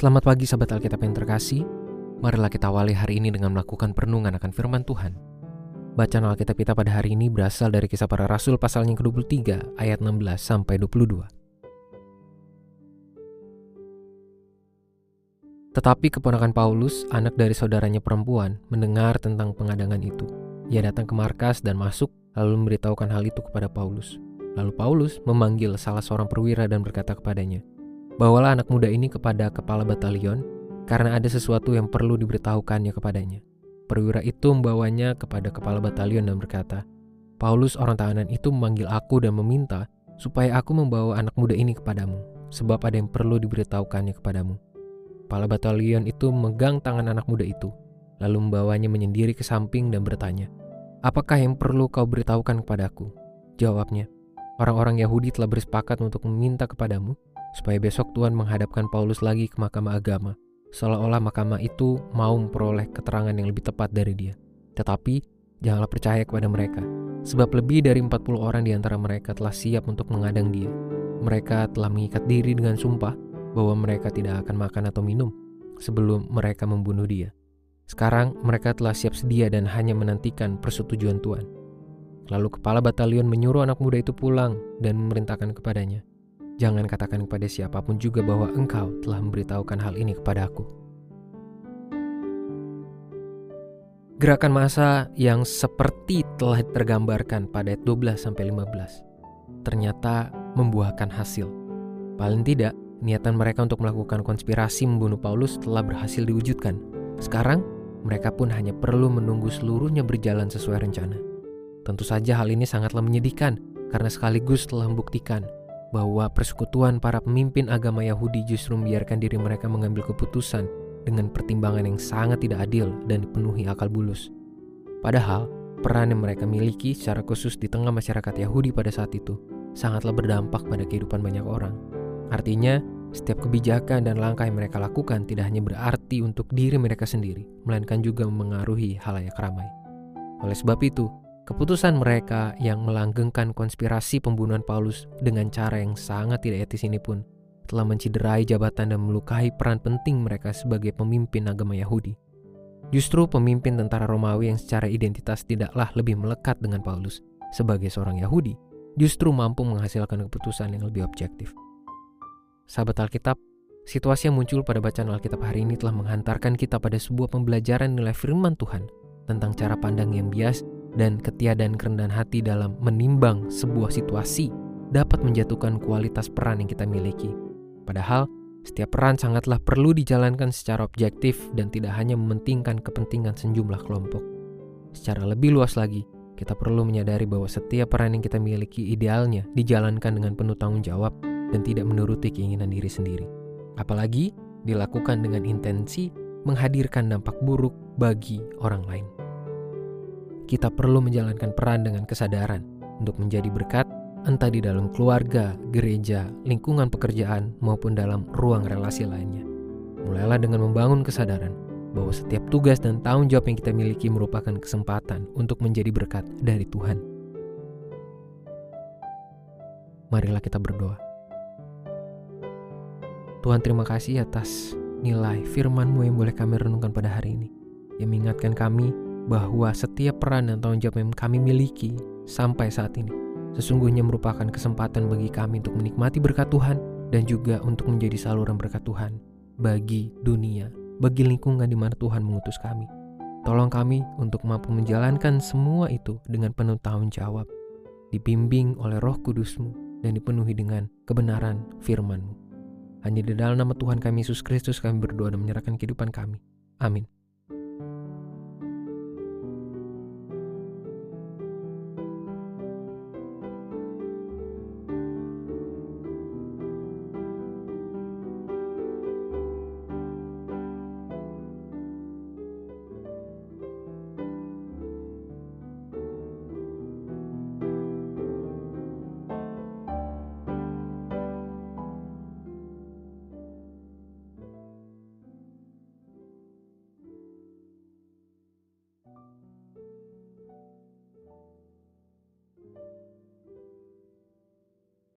Selamat pagi sahabat Alkitab yang terkasih. Marilah kita awali hari ini dengan melakukan perenungan akan firman Tuhan. Bacaan Alkitab kita pada hari ini berasal dari kisah para rasul pasalnya ke-23 ayat 16 sampai 22. Tetapi keponakan Paulus, anak dari saudaranya perempuan, mendengar tentang pengadangan itu. Ia datang ke markas dan masuk lalu memberitahukan hal itu kepada Paulus. Lalu Paulus memanggil salah seorang perwira dan berkata kepadanya, Bawalah anak muda ini kepada kepala batalion, karena ada sesuatu yang perlu diberitahukannya kepadanya. Perwira itu membawanya kepada kepala batalion dan berkata, Paulus orang tahanan itu memanggil aku dan meminta supaya aku membawa anak muda ini kepadamu, sebab ada yang perlu diberitahukannya kepadamu. Kepala batalion itu memegang tangan anak muda itu, lalu membawanya menyendiri ke samping dan bertanya, Apakah yang perlu kau beritahukan kepadaku? Jawabnya, orang-orang Yahudi telah bersepakat untuk meminta kepadamu supaya besok Tuhan menghadapkan Paulus lagi ke mahkamah agama, seolah-olah mahkamah itu mau memperoleh keterangan yang lebih tepat dari dia. Tetapi, janganlah percaya kepada mereka, sebab lebih dari 40 orang di antara mereka telah siap untuk mengadang dia. Mereka telah mengikat diri dengan sumpah bahwa mereka tidak akan makan atau minum sebelum mereka membunuh dia. Sekarang mereka telah siap sedia dan hanya menantikan persetujuan Tuhan. Lalu kepala batalion menyuruh anak muda itu pulang dan memerintahkan kepadanya, Jangan katakan kepada siapa pun juga bahwa engkau telah memberitahukan hal ini kepadaku. Gerakan masa yang seperti telah tergambarkan pada ayat 12-15 ternyata membuahkan hasil. Paling tidak, niatan mereka untuk melakukan konspirasi membunuh Paulus telah berhasil diwujudkan. Sekarang, mereka pun hanya perlu menunggu seluruhnya berjalan sesuai rencana. Tentu saja hal ini sangatlah menyedihkan karena sekaligus telah membuktikan bahwa persekutuan para pemimpin agama Yahudi justru membiarkan diri mereka mengambil keputusan dengan pertimbangan yang sangat tidak adil dan dipenuhi akal bulus. Padahal, peran yang mereka miliki secara khusus di tengah masyarakat Yahudi pada saat itu sangatlah berdampak pada kehidupan banyak orang. Artinya, setiap kebijakan dan langkah yang mereka lakukan tidak hanya berarti untuk diri mereka sendiri, melainkan juga memengaruhi halayak ramai. Oleh sebab itu, Keputusan mereka yang melanggengkan konspirasi pembunuhan Paulus dengan cara yang sangat tidak etis ini pun telah menciderai jabatan dan melukai peran penting mereka sebagai pemimpin agama Yahudi. Justru pemimpin tentara Romawi yang secara identitas tidaklah lebih melekat dengan Paulus sebagai seorang Yahudi, justru mampu menghasilkan keputusan yang lebih objektif. Sahabat Alkitab, situasi yang muncul pada bacaan Alkitab hari ini telah menghantarkan kita pada sebuah pembelajaran nilai firman Tuhan tentang cara pandang yang bias dan ketiadaan kerendahan hati dalam menimbang sebuah situasi dapat menjatuhkan kualitas peran yang kita miliki. Padahal, setiap peran sangatlah perlu dijalankan secara objektif dan tidak hanya mementingkan kepentingan sejumlah kelompok. Secara lebih luas lagi, kita perlu menyadari bahwa setiap peran yang kita miliki idealnya dijalankan dengan penuh tanggung jawab dan tidak menuruti keinginan diri sendiri. Apalagi dilakukan dengan intensi menghadirkan dampak buruk bagi orang lain kita perlu menjalankan peran dengan kesadaran untuk menjadi berkat, entah di dalam keluarga, gereja, lingkungan pekerjaan, maupun dalam ruang relasi lainnya. Mulailah dengan membangun kesadaran bahwa setiap tugas dan tanggung jawab yang kita miliki merupakan kesempatan untuk menjadi berkat dari Tuhan. Marilah kita berdoa. Tuhan terima kasih atas nilai firman-Mu yang boleh kami renungkan pada hari ini. Yang mengingatkan kami bahwa setiap peran dan tanggung jawab yang kami miliki sampai saat ini sesungguhnya merupakan kesempatan bagi kami untuk menikmati berkat Tuhan dan juga untuk menjadi saluran berkat Tuhan bagi dunia, bagi lingkungan di mana Tuhan mengutus kami. Tolong kami untuk mampu menjalankan semua itu dengan penuh tanggung jawab, dibimbing oleh roh kudusmu dan dipenuhi dengan kebenaran firmanmu. Hanya di dalam nama Tuhan kami Yesus Kristus kami berdoa dan menyerahkan kehidupan kami. Amin.